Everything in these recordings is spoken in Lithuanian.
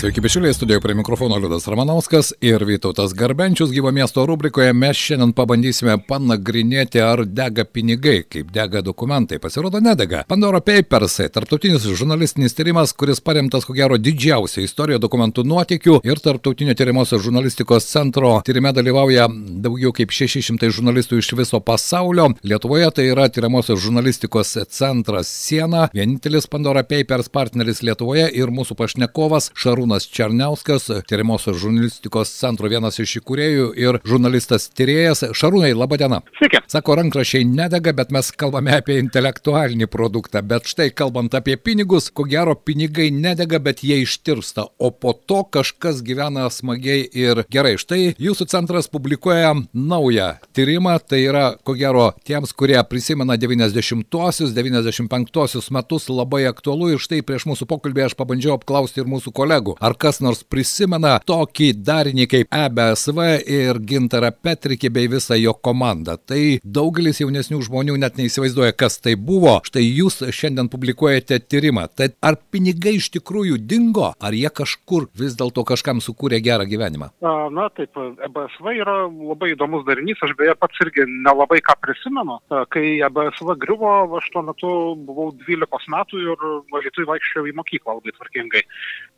Sveiki, bičiuliai, studijoje prie mikrofono Liudas Ramanauskas ir Vytautas Garbenčius gyvo miesto rubrikoje mes šiandien pabandysime panagrinėti, ar dega pinigai, kaip dega dokumentai. Pasirodo, nedega. Pandora Papersai - tarptautinis žurnalistinis tyrimas, kuris paremtas, ko gero, didžiausia istorija dokumentų nuotikių ir tarptautinio tyrimosios žurnalistikos centro tyrime dalyvauja daugiau kaip 600 žurnalistų iš viso pasaulio. Lietuvoje tai yra tyrimosios žurnalistikos centras Siena, vienintelis Pandora Papers partneris Lietuvoje ir mūsų pašnekovas Šarūnas. Šarūnas Černiauskas, tyrimosios žurnalistikos centro vienas iš įkūrėjų ir žurnalistas tyrėjas. Šarūnai, laba diena. Sveiki. Sako, rankrašiai nedega, bet mes kalbame apie intelektualinį produktą. Bet štai kalbant apie pinigus, ko gero pinigai nedega, bet jie ištirsta, o po to kažkas gyvena smagiai ir gerai. Štai jūsų centras publikuoja naują tyrimą, tai yra, ko gero, tiems, kurie prisimena 90-osius, 95-osius metus labai aktualu ir štai prieš mūsų pokalbį aš pabandžiau apklausti ir mūsų kolegų. Ar kas nors prisimena tokį darinį kaip EBSV ir Gintarą Petrikį bei visą jo komandą? Tai daugelis jaunesnių žmonių net neįsivaizduoja, kas tai buvo. Štai jūs šiandien publikuojate tyrimą. Tai ar pinigai iš tikrųjų dingo, ar jie kažkur vis dėlto kažkam sukūrė gerą gyvenimą? Na taip, EBSV yra labai įdomus darinys, aš beje pats irgi nelabai ką prisimenu. Kai EBSV griuvo, aš tuo metu buvau 12 metų ir valytui vaikščiau į mokyklą labai tvarkingai.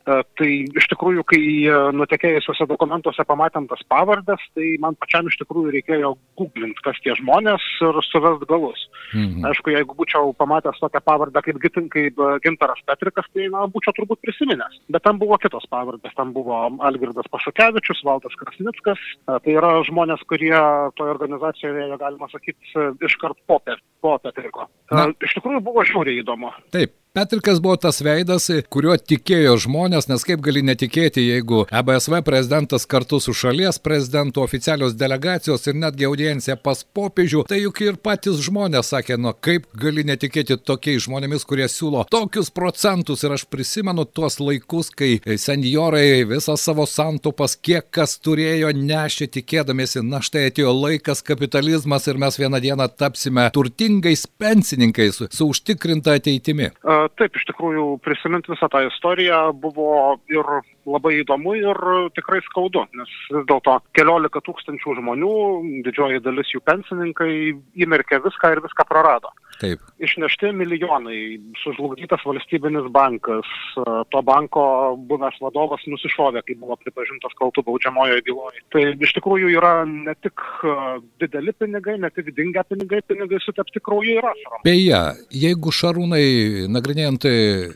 Tai iš tikrųjų, kai nutekėjusiuose dokumentuose pamatėm tas pavardės, tai man pačiam iš tikrųjų reikėjo googlinti, kas tie žmonės ir suvest galus. Mhm. Aišku, jeigu būčiau pamatęs tokią pavardę kaip, kaip Gintaras Petrikas, tai na, būčiau turbūt prisiminęs. Bet ten buvo kitos pavardės, ten buvo Algirdas Pašukevičius, Valdas Krasnickas. Tai yra žmonės, kurie toje organizacijoje, galima sakyti, iškart po, po Petriko. Na. Iš tikrųjų buvo žiauriai įdomu. Taip, Petrikas buvo tas veidas, kuriuo tikėjo žmonės, nes kaip gali netikėti, jeigu EBSV prezidentas kartu su šalies prezidentu, oficialios delegacijos ir netgi audiencija pas popiežių, tai juk ir patys žmonės sakė, nu kaip gali netikėti tokiais žmonėmis, kurie siūlo tokius procentus. Ir aš prisimenu tuos laikus, kai senjorai visą savo santupas, kiek kas turėjo, nešė tikėdamėsi, na štai atėjo laikas kapitalizmas ir mes vieną dieną tapsime turtingais pensininkais su užtikrinta ateitimi. Taip, iš tikrųjų, prisiminti visą tą istoriją buvo ir labai įdomu ir tikrai skaudu, nes vis dėlto keliolika tūkstančių žmonių, didžioji dalis jų pensininkai, įmerkė viską ir viską prarado. Taip. Išnešti milijonai, sužlugdytas valstybinis bankas, to banko buvęs vadovas nusišovė, kai buvo pripažintas kaltų baudžiamojoje byloje. Tai iš tikrųjų yra ne tik dideli pinigai, ne tik dingę pinigai, pinigai sutepti krauju ir ašarom. Beje, jeigu šarūnai, nagrinėjant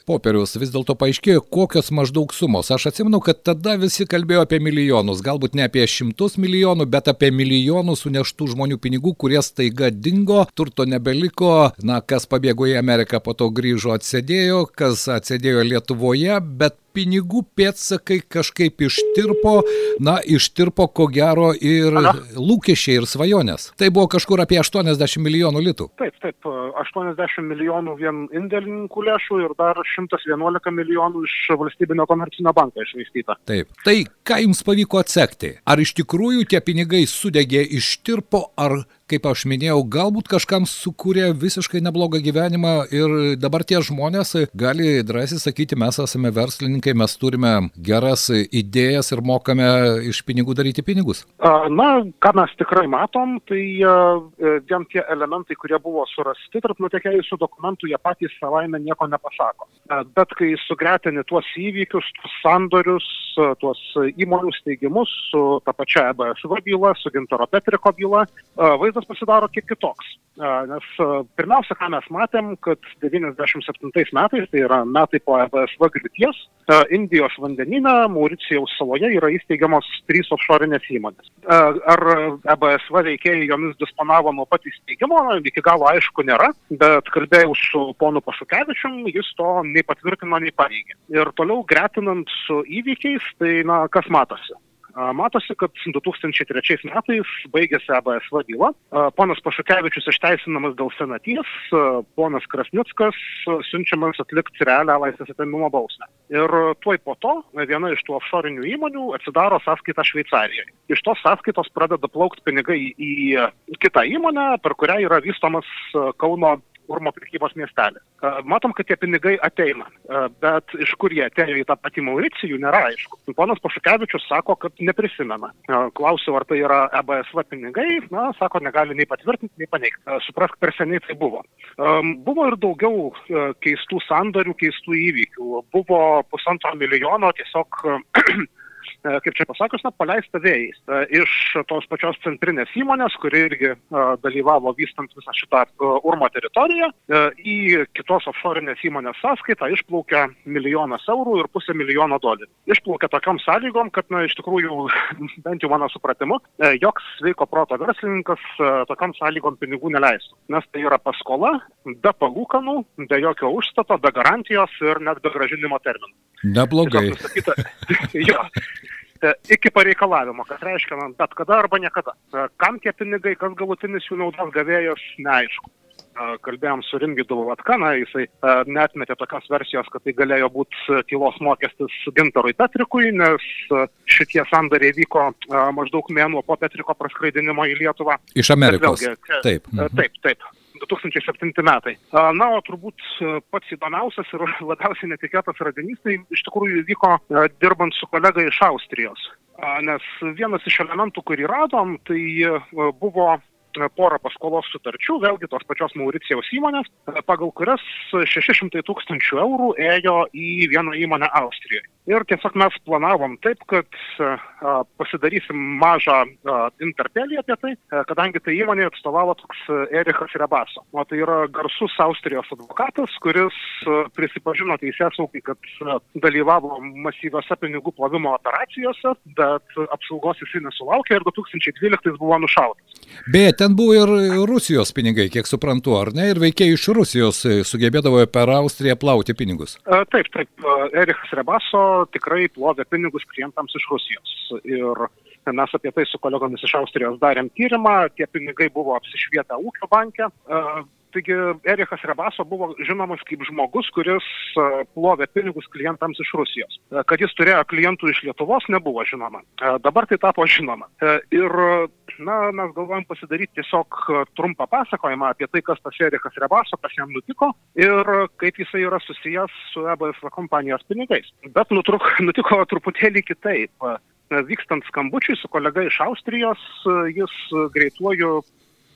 popierius, vis dėlto paaiškėjo, kokios maždaug sumos. Aš atsimenu, kad tada visi kalbėjo apie milijonus, galbūt ne apie šimtus milijonų, bet apie milijonus suneštų žmonių pinigų, kurie staiga dingo, turto nebeliko, na, kas pabėgo į Ameriką, po to grįžo atsėdėjo, kas atsėdėjo Lietuvoje, bet pinigų pėtsakai kažkaip ištirpo, na, ištirpo ko gero ir Ana? lūkesčiai ir svajonės. Tai buvo kažkur apie 80 milijonų litų. Taip, taip, 80 milijonų vien indėlininkų lėšų ir dar 111 milijonų iš valstybinio komercinio banko išvaistyta. Taip. Tai ką jums pavyko atsekti? Ar iš tikrųjų tie pinigai sudegė ištirpo, ar kaip aš minėjau, galbūt kažkam sukūrė visiškai neblogą gyvenimą ir dabar tie žmonės gali drąsiai sakyti, mes esame verslininkai, mes turime geras idėjas ir mokame iš pinigų daryti pinigus. Na, ką mes tikrai matom, tai vien tie elementai, kurie buvo surasti tarp nutekėjusių dokumentų, jie patys savaime nieko nepasako. Bet kai sugretini tuos įvykius, tuos sandorius, tuos įmonių steigimus su ta pačia EBSV byla, su Gintaro Petriko byla, vaizdas pasidaro kiek kitoks. Nes pirmiausia, ką mes matėm, kad 97 metais, tai yra metai po EBSV griūties, Indijos vandenyne, Mauricijaus saloje yra įsteigiamos trys offshore'inės įmonės. Ar EBSV veikėjai jomis disponavo nuo pat įsteigimo, iki galo aišku nėra, bet kalbėjau su ponu Pašukevičium, jis to nei patvirtino, nei paneigė. Ir toliau gretinant su įvykiais, tai na, kas matosi? Matosi, kad 2003 metais baigėsi ABSV byla, ponas Pašukevičius išteisinamas dėl senaties, ponas Krasnickas siunčiamas atlikti realią laisvės atėmimo bausmę. Ir tuoj po to viena iš tų offshore įmonių atsidaro sąskaitą Šveicarijoje. Iš tos sąskaitos pradeda plaukti pinigai į kitą įmonę, per kurią yra vystomas Kauno Urmo prekybos miestelį. Matom, kad tie pinigai ateina, bet iš kur jie atėjo į tą patį Mauricijų, nėra aišku. Ponas Pašukevičius sako, kad neprisimena. Klausiu, ar tai yra EBSV pinigai, na, sako, negali nei patvirtinti, nei paneigti. Suprask, per seniai tai buvo. Buvo ir daugiau keistų sandorių, keistų įvykių. Buvo pusantro milijono tiesiog kaip čia pasakius, na, paleista vėjais e, iš tos pačios centrinės įmonės, kuri irgi e, dalyvavo vystant visą šitą Urmo teritoriją, į kitos offshore'inės įmonės sąskaitą išplaukė milijonas eurų ir pusę milijono dolerių. Išplaukė tokiam sąlygom, kad, na, iš tikrųjų, bent jau mano supratimu, joks sveiko proto verslininkas tokiam sąlygom pinigų neleistų. Nes tai yra paskola, be palūkanų, be jokio užstato, be garantijos ir net be gražinimo terminų. Neblogai. jo, E, iki pareikalavimo, kas reiškia, na, bet kada arba niekada. E, kam tie pinigai, kas galutinis jų naudos gavėjas, neaišku. E, kalbėjom su Rimgidu Vatkana, jisai netmetė tokios versijos, kad tai galėjo būti tylos mokestis gintarui Petrikui, nes šitie sandariai vyko maždaug mėnuo po Petriko praskraidinimo į Lietuvą. Iš Amerikos. Vėlgi, taip. Taip, taip. 2007 metai. Na, o turbūt pats įdomiausias ir labiausiai netikėtas radinys tai iš tikrųjų įvyko dirbant su kolega iš Austrijos. Nes vienas iš elementų, kurį radom, tai buvo porą paskolos sutarčių, vėlgi tos pačios Mauricijaus įmonės, pagal kurias 600 tūkstančių eurų ėjo į vieną įmonę Austrijoje. Ir tiesiog mes planavom taip, kad a, pasidarysim mažą interpelį apie tai, kadangi tai įmonė atstovavo toks Erichas Rebaso. O tai yra garsus Austrijos advokatas, kuris prisipažino teisės saugai, kad dalyvavo masyviose pinigų plovimo operacijose, bet apsaugos jisai nesulaukė ir 2012 buvo nušautas. Beje, ten buvo ir Rusijos pinigai, kiek suprantu, ar ne? Ir veikiai iš Rusijos sugebėdavo per Austriją plauti pinigus. A, taip, taip. Erichas Rebaso tikrai plovė pinigus klientams iš Rusijos. Ir mes apie tai su kolegomis iš Austrijos darėm tyrimą, tie pinigai buvo apsišvietę ūkio banke. Taigi Erikas Rebaso buvo žinomas kaip žmogus, kuris plovė pinigus klientams iš Rusijos. Kad jis turėjo klientų iš Lietuvos, nebuvo žinoma. Dabar tai tapo žinoma. Ir na, mes galvojam pasidaryti tiesiog trumpą pasakojimą apie tai, kas tas Erikas Rebaso, kas jam nutiko ir kaip jisai yra susijęs su EBSV kompanijos pinigais. Bet nutruk, nutiko truputėlį kitaip. Vykstant skambučiui su kolega iš Austrijos, jis greituoju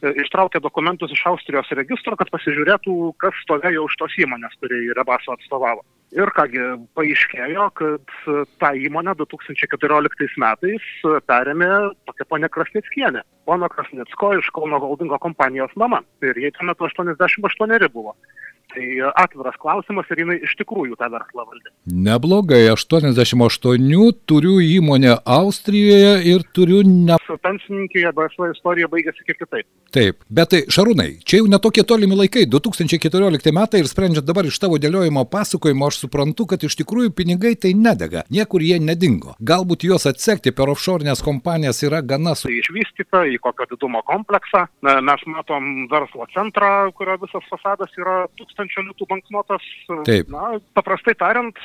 ištraukė dokumentus iš Austrijos registro, kad pasižiūrėtų, kas stovėjo už tos įmonės, kuri Rebaso atstovavo. Ir kągi, paaiškėjo, kad tą įmonę 2014 metais perėmė tokia ponė Krasnickienė. Pono Krasnicko iš Kauno holdingo kompanijos mama. Ir jai tuo metu 88 buvo. Tai atviras klausimas, ar jinai iš tikrųjų tą verslą valdė. Neblogai, 88 turiu įmonę Austrijoje ir turiu ne... Pensininkė, BSV istorija baigėsi kiek kitaip. Taip, bet tai Šarūnai, čia jau netokie tolimi laikai, 2014 metai ir sprendžiant dabar iš tavo dėliojimo pasakojimo, aš suprantu, kad iš tikrųjų pinigai tai nedega, niekur jie nedingo. Galbūt juos atsekti per offshore'nės kompanijas yra gana su... Tai išvystyta į kokio didumo kompleksą, mes matom verslo centrą, kurio visas fasadas yra tūkstantis tūkstančio litų banknotas. Taip. Na, paprastai tariant,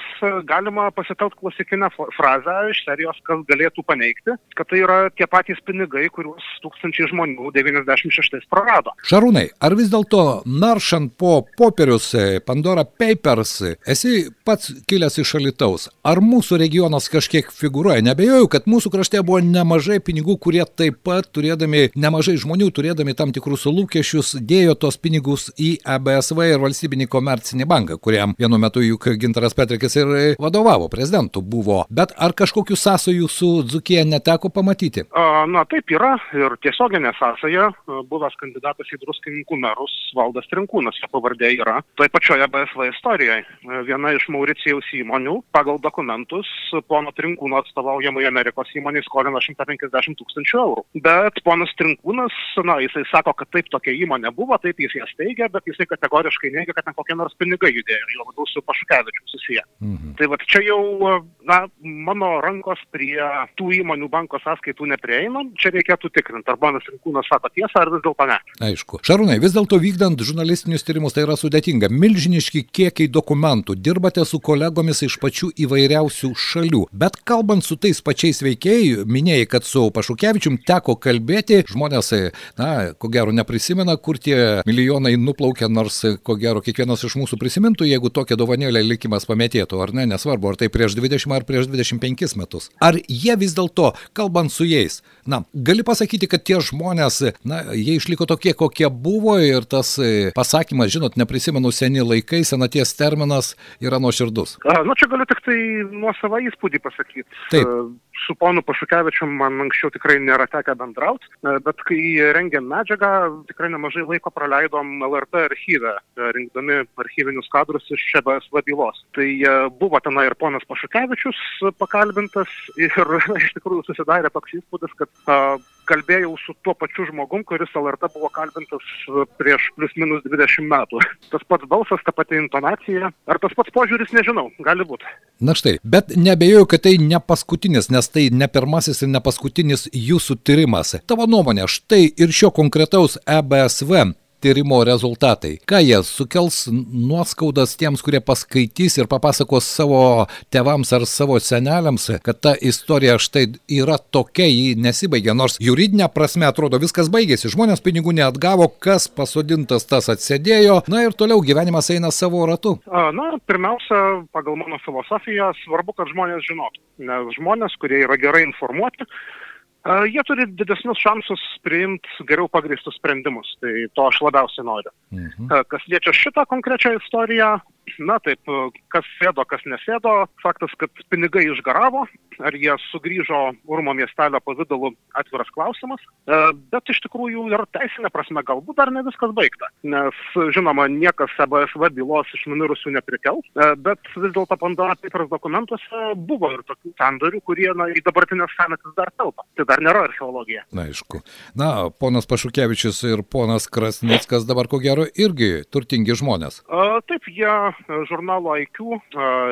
galima pasitelkti klasikinę frazę iš serijos, kas galėtų paneigti, kad tai yra tie patys pinigai, kuriuos tūkstančiai žmonių 96 prarado. Šarūnai, ar vis dėlto naršant po popierius Pandora Papers, esi pats kilęs iš Alitaus, ar mūsų regionas kažkiek figuruoja? Nebejoju, kad mūsų krašte buvo nemažai pinigų, kurie taip pat turėdami, nemažai žmonių turėdami tam tikrus lūkesčius, dėjo tos pinigus į ABSV ir valstybės valstybinį komercinį banką, kuriam vienu metu juk Gintaras Petrikis ir vadovavo, prezidentu buvo. Bet ar kažkokių sąsajų su Dzukija neteko pamatyti? Na taip yra ir tiesioginė sąsaja. Buvęs kandidatas į druskininkų merus Valdas Trinkūnas, jo pavardė yra toje pačioje BSV istorijoje. Viena iš Mauricijaus įmonių pagal dokumentus pono Trinkūno atstovaujamai Amerikos įmonė skolino 150 tūkstančių eurų. Bet ponas Trinkūnas, na, jisai sako, kad taip tokia įmonė buvo, taip jis jas teigia, bet jisai kategoriškai neigia, kad ten kokie nors pinigai judėjo, jo labiau su Pašukevičiu susiję. Mhm. Tai va čia jau, na, mano rankos prie tų įmonių banko sąskaitų neprieina, čia reikėtų tikrinti, ar ponas Rinkūnas sako tiesą, ar vis dėlto ne. Aišku. Šarūnai, vis dėlto vykdant žurnalistinius tyrimus tai yra sudėtinga. Milžiniški kiekiai dokumentų, dirbate su kolegomis iš pačių įvairiausių šalių. Bet kalbant su tais pačiais veikėjai, minėjai, kad su Pašukevičium teko kalbėti, žmonės, na, ko gero neprisimena, kur tie milijonai nuplaukia, nors ko gero kiekvienas iš mūsų prisimintų, jeigu tokią dovanėlę likimas pametėtų, ar ne, nesvarbu, ar tai prieš 20 ar prieš 25 metus. Ar jie vis dėlto, kalbant su jais, na, gali pasakyti, kad tie žmonės, na, jie išliko tokie, kokie buvo ir tas pasakymas, žinot, neprisimenu seni laikai, senaties terminas yra nuoširdus. Na, nu, čia galiu tik tai nuo savo įspūdį pasakyti. Taip su ponu Pašukevičiu man anksčiau tikrai nėra tekę bendrauti, bet kai rengėm medžiagą, tikrai nemažai laiko praleidom LRT archyvę, rinkdami archyvinius kadrus iš ŠBSV bylos. Tai e, buvo tenai ir ponas Pašukevičius pakalbintas ir iš tikrųjų susidarė toks įspūdis, kad kalbėjau su tuo pačiu žmogum, kuris LRT buvo kalbintas prieš plus minus 20 metų. Tas pats balsas, ta pati intonacija, ar tas pats požiūris, nežinau, gali būti. Na štai, bet nebejoju, kad tai ne paskutinis, nes tai ne pirmasis ir ne paskutinis jūsų tyrimas. Tavo nuomonė, štai ir šio konkretaus EBSV tyrimo rezultatai. Ką jie sukels nuoskaudas tiems, kurie paskaitys ir papasakos savo tevams ar savo seneliams, kad ta istorija štai yra tokia, ji nesibaigia, nors juridinė prasme atrodo viskas baigėsi, žmonės pinigų neatgavo, kas pasodintas tas atsėdėjo, na ir toliau gyvenimas eina savo ratu. Na, pirmiausia, pagal mano filosofiją svarbu, kad žmonės žinotų, nes žmonės, kurie yra gerai informuoti, Jie turi didesnius šansus priimti geriau pagristus sprendimus, tai to aš labiausiai noriu. Mhm. Kas liečia šitą konkrečią istoriją, na taip, kas sėdo, kas nesėdo, faktas, kad pinigai išgaravo, ar jie sugrįžo Urmo miestelio pavydalu atviras klausimas, e, bet iš tikrųjų ir teisinė prasme galbūt dar ne viskas baigta, nes žinoma, niekas ABSV bylos iš numirusių neprikels, e, bet vis dėlto Pandora Papers dokumentuose buvo ir tokių sandorių, kurie na, į dabartinės senatis dar telpa. Tai dar nėra archeologija. Na, aišku. Na, ponas Pašukevičius ir ponas Krasnickas dabar ko gero irgi turtingi žmonės. A, taip, jie žurnalo IQ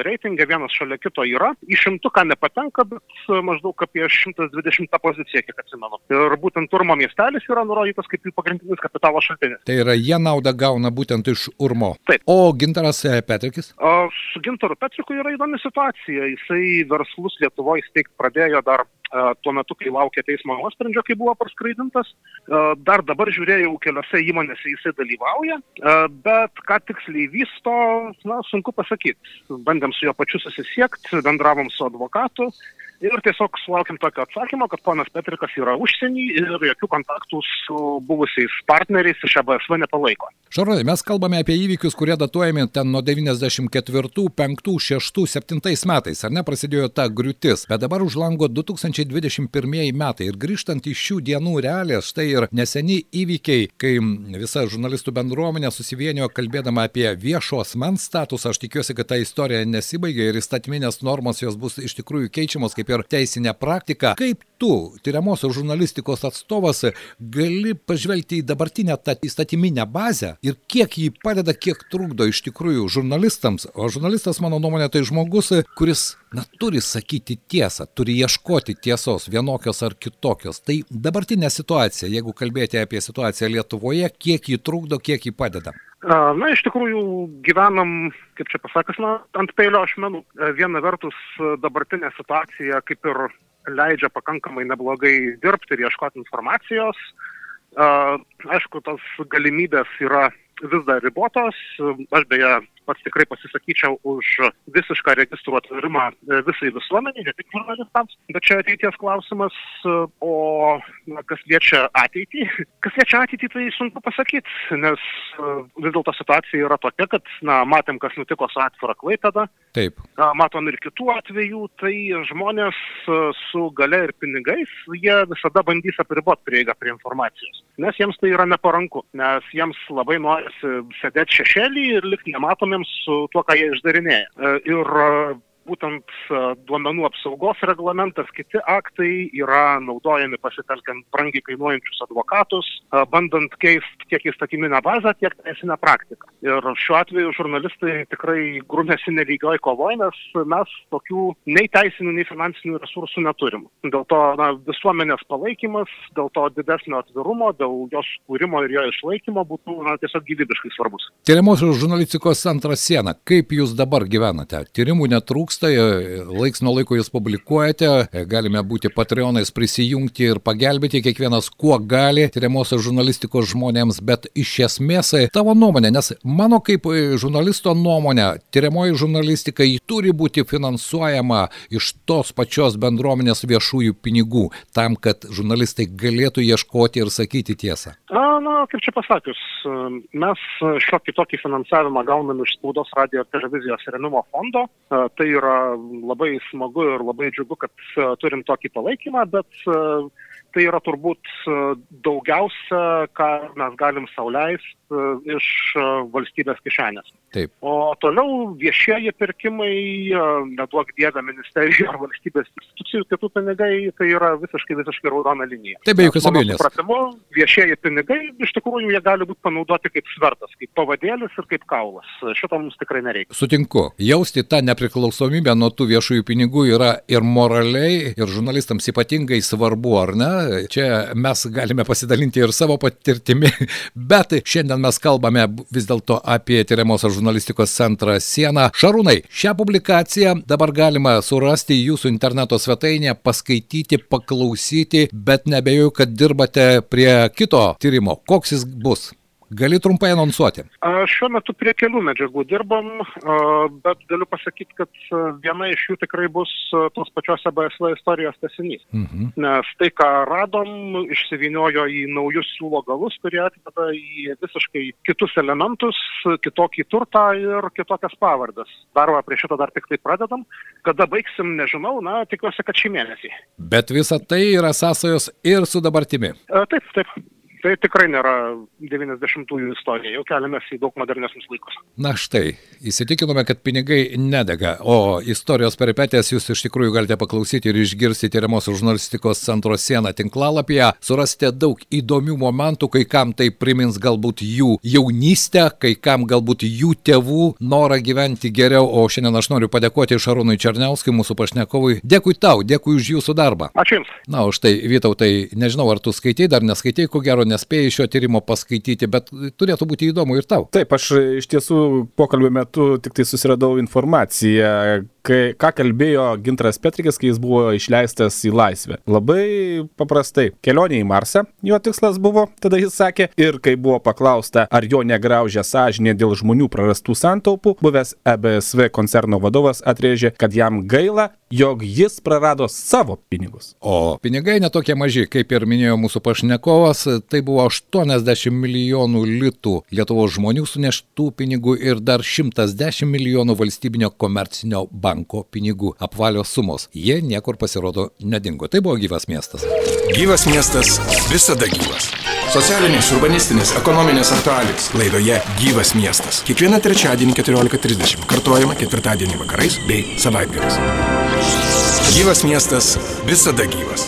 reitingė vienas šalia kito yra. Į šimtuką nepatenka, bet maždaug apie 120 poziciją, kiek atsimenu. Ir būtent Urmo miestelis yra nurodytas kaip jų pagrindinis kapitalo šaltinis. Tai yra, jie naudą gauna būtent iš Urmo. Taip. O Gintaras e, Petrikis? O, su Gintaru Petriku yra įdomi situacija. Jisai verslus Lietuvoje steigti pradėjo dar tuo metu, kai laukė teismo nuosprendžio, kai buvo parskraidintas. Dar dabar žiūrėjau, keliose įmonėse jisai dalyvauja, bet ką tiksliai vysto, na, sunku pasakyti. Bandėm su juo pačiu susisiekti, bendravom su advokatu ir tiesiog sulaukėm tokio atsakymo, kad ponas Petrikas yra užsienį ir jokių kontaktų su buvusiais partneriais iš ABSV nepalaiko. Šarūnai, mes kalbame apie įvykius, kurie datuojami ten nuo 94, 5, 6, 7 metais, ar ne? Prasidėjo ta griūtis, bet dabar už lango 2021 metai. Ir grįžtant į šių dienų realijas, štai ir neseni įvykiai, kai visa žurnalistų bendruomenė susivienijo kalbėdama apie viešo asmens statusą, aš tikiuosi, kad ta istorija nesibaigė ir įstatyminės normos jos bus iš tikrųjų keičiamos kaip ir teisinę praktiką. Kaip tu, tyriamosios žurnalistikos atstovas, gali pažvelgti į dabartinę tą įstatyminę bazę ir kiek jį padeda, kiek trukdo iš tikrųjų žurnalistams. O žurnalistas, mano nuomonė, tai žmogus, kuris, na, turi sakyti tiesą, turi ieškoti tiesos vienokios ar kitokios. Tai dabartinė situacija, jeigu kalbėti apie situaciją Lietuvoje, kiek jį trukdo, kiek jį padeda. Na, iš tikrųjų gyvenam, kaip čia pasakas, na, ant peilio ašmenų. Viena vertus dabartinė situacija kaip ir leidžia pakankamai neblogai dirbti ir ieškoti informacijos. Aišku, tos galimybės yra vis dar ribotos. Aš beje pats tikrai pasisakyčiau už visišką registrų atvirimą e, visai visuomeniai, ne tik žurnalistams, bet čia ateities klausimas, e, o na, kas liečia ateitį, kas liečia ateitį, tai sunku pasakyti, nes e, vis dėlto situacija yra tokia, kad na, matėm, kas nutiko su atvira klaipėda, Taip. matom ir kitų atvejų, tai žmonės su gale ir pinigais, jie visada bandys apriboti prieigą prie informacijos, nes jiems tai yra neparanku, nes jiems labai norisi sėdėti šešėlį ir likti nematomi žmonėms su tuo, ką jie išdarinėja. E, ir būtent duomenų apsaugos reglamentas, kiti aktai yra naudojami pasitelkiant brangiai kainuojančius advokatus, bandant keisti tiek įstatyminę bazę, tiek teisinę praktiką. Ir šiuo atveju žurnalistai tikrai grumėsi nelygioj kovoj, nes mes tokių nei teisinių, nei finansinių resursų neturim. Dėl to na, visuomenės palaikymas, dėl to didesnio atvirumo, dėl jos kūrimo ir jo išlaikymo būtų na, tiesiog gyvybiškai svarbus. Tyriamosios žurnalistikos centras siena. Kaip jūs dabar gyvenate? Tyrimų netrūksta, laiks nuo laiko jūs publikuojate, galime būti patreonais prisijungti ir pagelbėti kiekvienas kuo gali tyriamosios žurnalistikos žmonėms, bet iš esmės tavo nuomonė, nes mano kaip žurnalisto nuomonė, tyriamoji žurnalistika turi būti finansuojama iš tos pačios bendruomenės viešųjų pinigų, tam, kad žurnalistai galėtų ieškoti ir sakyti tiesą. Na, na kaip čia pasakius, mes šiokį tokį finansavimą gauname iš spaudos radio ir televizijos remimo fondo. Tai yra labai smagu ir labai džiugu, kad turim tokį palaikymą, bet tai yra turbūt daugiausia, ką mes galim sauliaisti iš valstybės kišenės. Taip. O toliau viešieji pirkimai, neduok dievę ministerijų ar valstybės institucijų kitų pinigai, tai yra visiškai, visiškai raudona linija. Taip, be jokios abejonės. Supratimu, viešieji pinigai iš tikrųjų jie gali būti panaudoti kaip svertas, kaip pavadėlis ir kaip kaulas. Šito mums tikrai nereikia. Sutinku. Jausti tą nepriklausomybę nuo tų viešųjų pinigų yra ir moraliai, ir žurnalistams ypatingai svarbu, ar ne? Čia mes galime pasidalinti ir savo patirtimi, bet šiandien mes kalbame vis dėlto apie tyriamosios žurnalistikos centrą Siena. Šarūnai, šią publikaciją dabar galima surasti jūsų interneto svetainėje, paskaityti, paklausyti, bet nebejoju, kad dirbate prie kito tyrimo. Koks jis bus? Gali trumpai anonsuoti. Šiuo metu prie kelių medžiagų dirbam, bet galiu pasakyti, kad viena iš jų tikrai bus tos pačios BSV istorijos tesinys. Mhm. Nes tai, ką radom, išsiviniojo į naujus siūlo galus, kurie atveda į visiškai kitus elementus, kitokį turtą ir kitokias pavardas. Darbą prie šito dar tik tai pradedam. Kada baigsim, nežinau, na, tikiuosi, kad šį mėnesį. Bet visa tai yra sąsajos ir su dabartimi. Taip, taip tai tikrai nėra 90-ųjų istorija, jau keliamės į daug modernesnius laikus. Na štai, įsitikinome, kad pinigai nedega, o istorijos peripetės jūs iš tikrųjų galite paklausyti ir išgirsti tyriamosios žurnalistikos centro sieną tinklalapyje. Surasite daug įdomių momentų, kai kam tai primins galbūt jų jaunystę, kai kam galbūt jų tėvų norą gyventi geriau, o šiandien aš noriu padėkoti Šarūnui Černiauskui, mūsų pašnekovui. Dėkui tau, dėkui už jūsų darbą. Ačiū Jums. Na, už tai, Vytautai, nežinau, ar tu skaitai, dar neskaitai, ko gero, nespėjai šio tyrimo paskaityti, bet turėtų būti įdomu ir tau. Taip, aš iš tiesų pokalbio metu tik tai susiradau informaciją, kai, ką kalbėjo Gintras Petrikis, kai jis buvo išleistas į laisvę. Labai paprastai. Kelionė į Marsą, jo tikslas buvo, tada jis sakė, ir kai buvo paklausta, ar jo negraužia sąžinė dėl žmonių prarastų santaupų, buvęs EBSV koncerno vadovas atrėžė, kad jam gaila, jog jis prarado savo pinigus. O pinigai netokie maži, kaip ir minėjo mūsų pašnekovas, tai buvo 80 milijonų litų Lietuvos žmonių suneštų pinigų ir dar 110 milijonų valstybinio komercinio banko pinigų apvalios sumos. Jie niekur pasirodo nedingo. Tai buvo gyvas miestas. Gyvas miestas visada gyvas. Socialinės, urbanistinės, ekonominės aktualijos laidoje Gyvas miestas. Kiekvieną trečiadienį 14.30 kartuojama ketvirtadienį vakarais bei savaitgaliais. Gyvas miestas visada gyvas.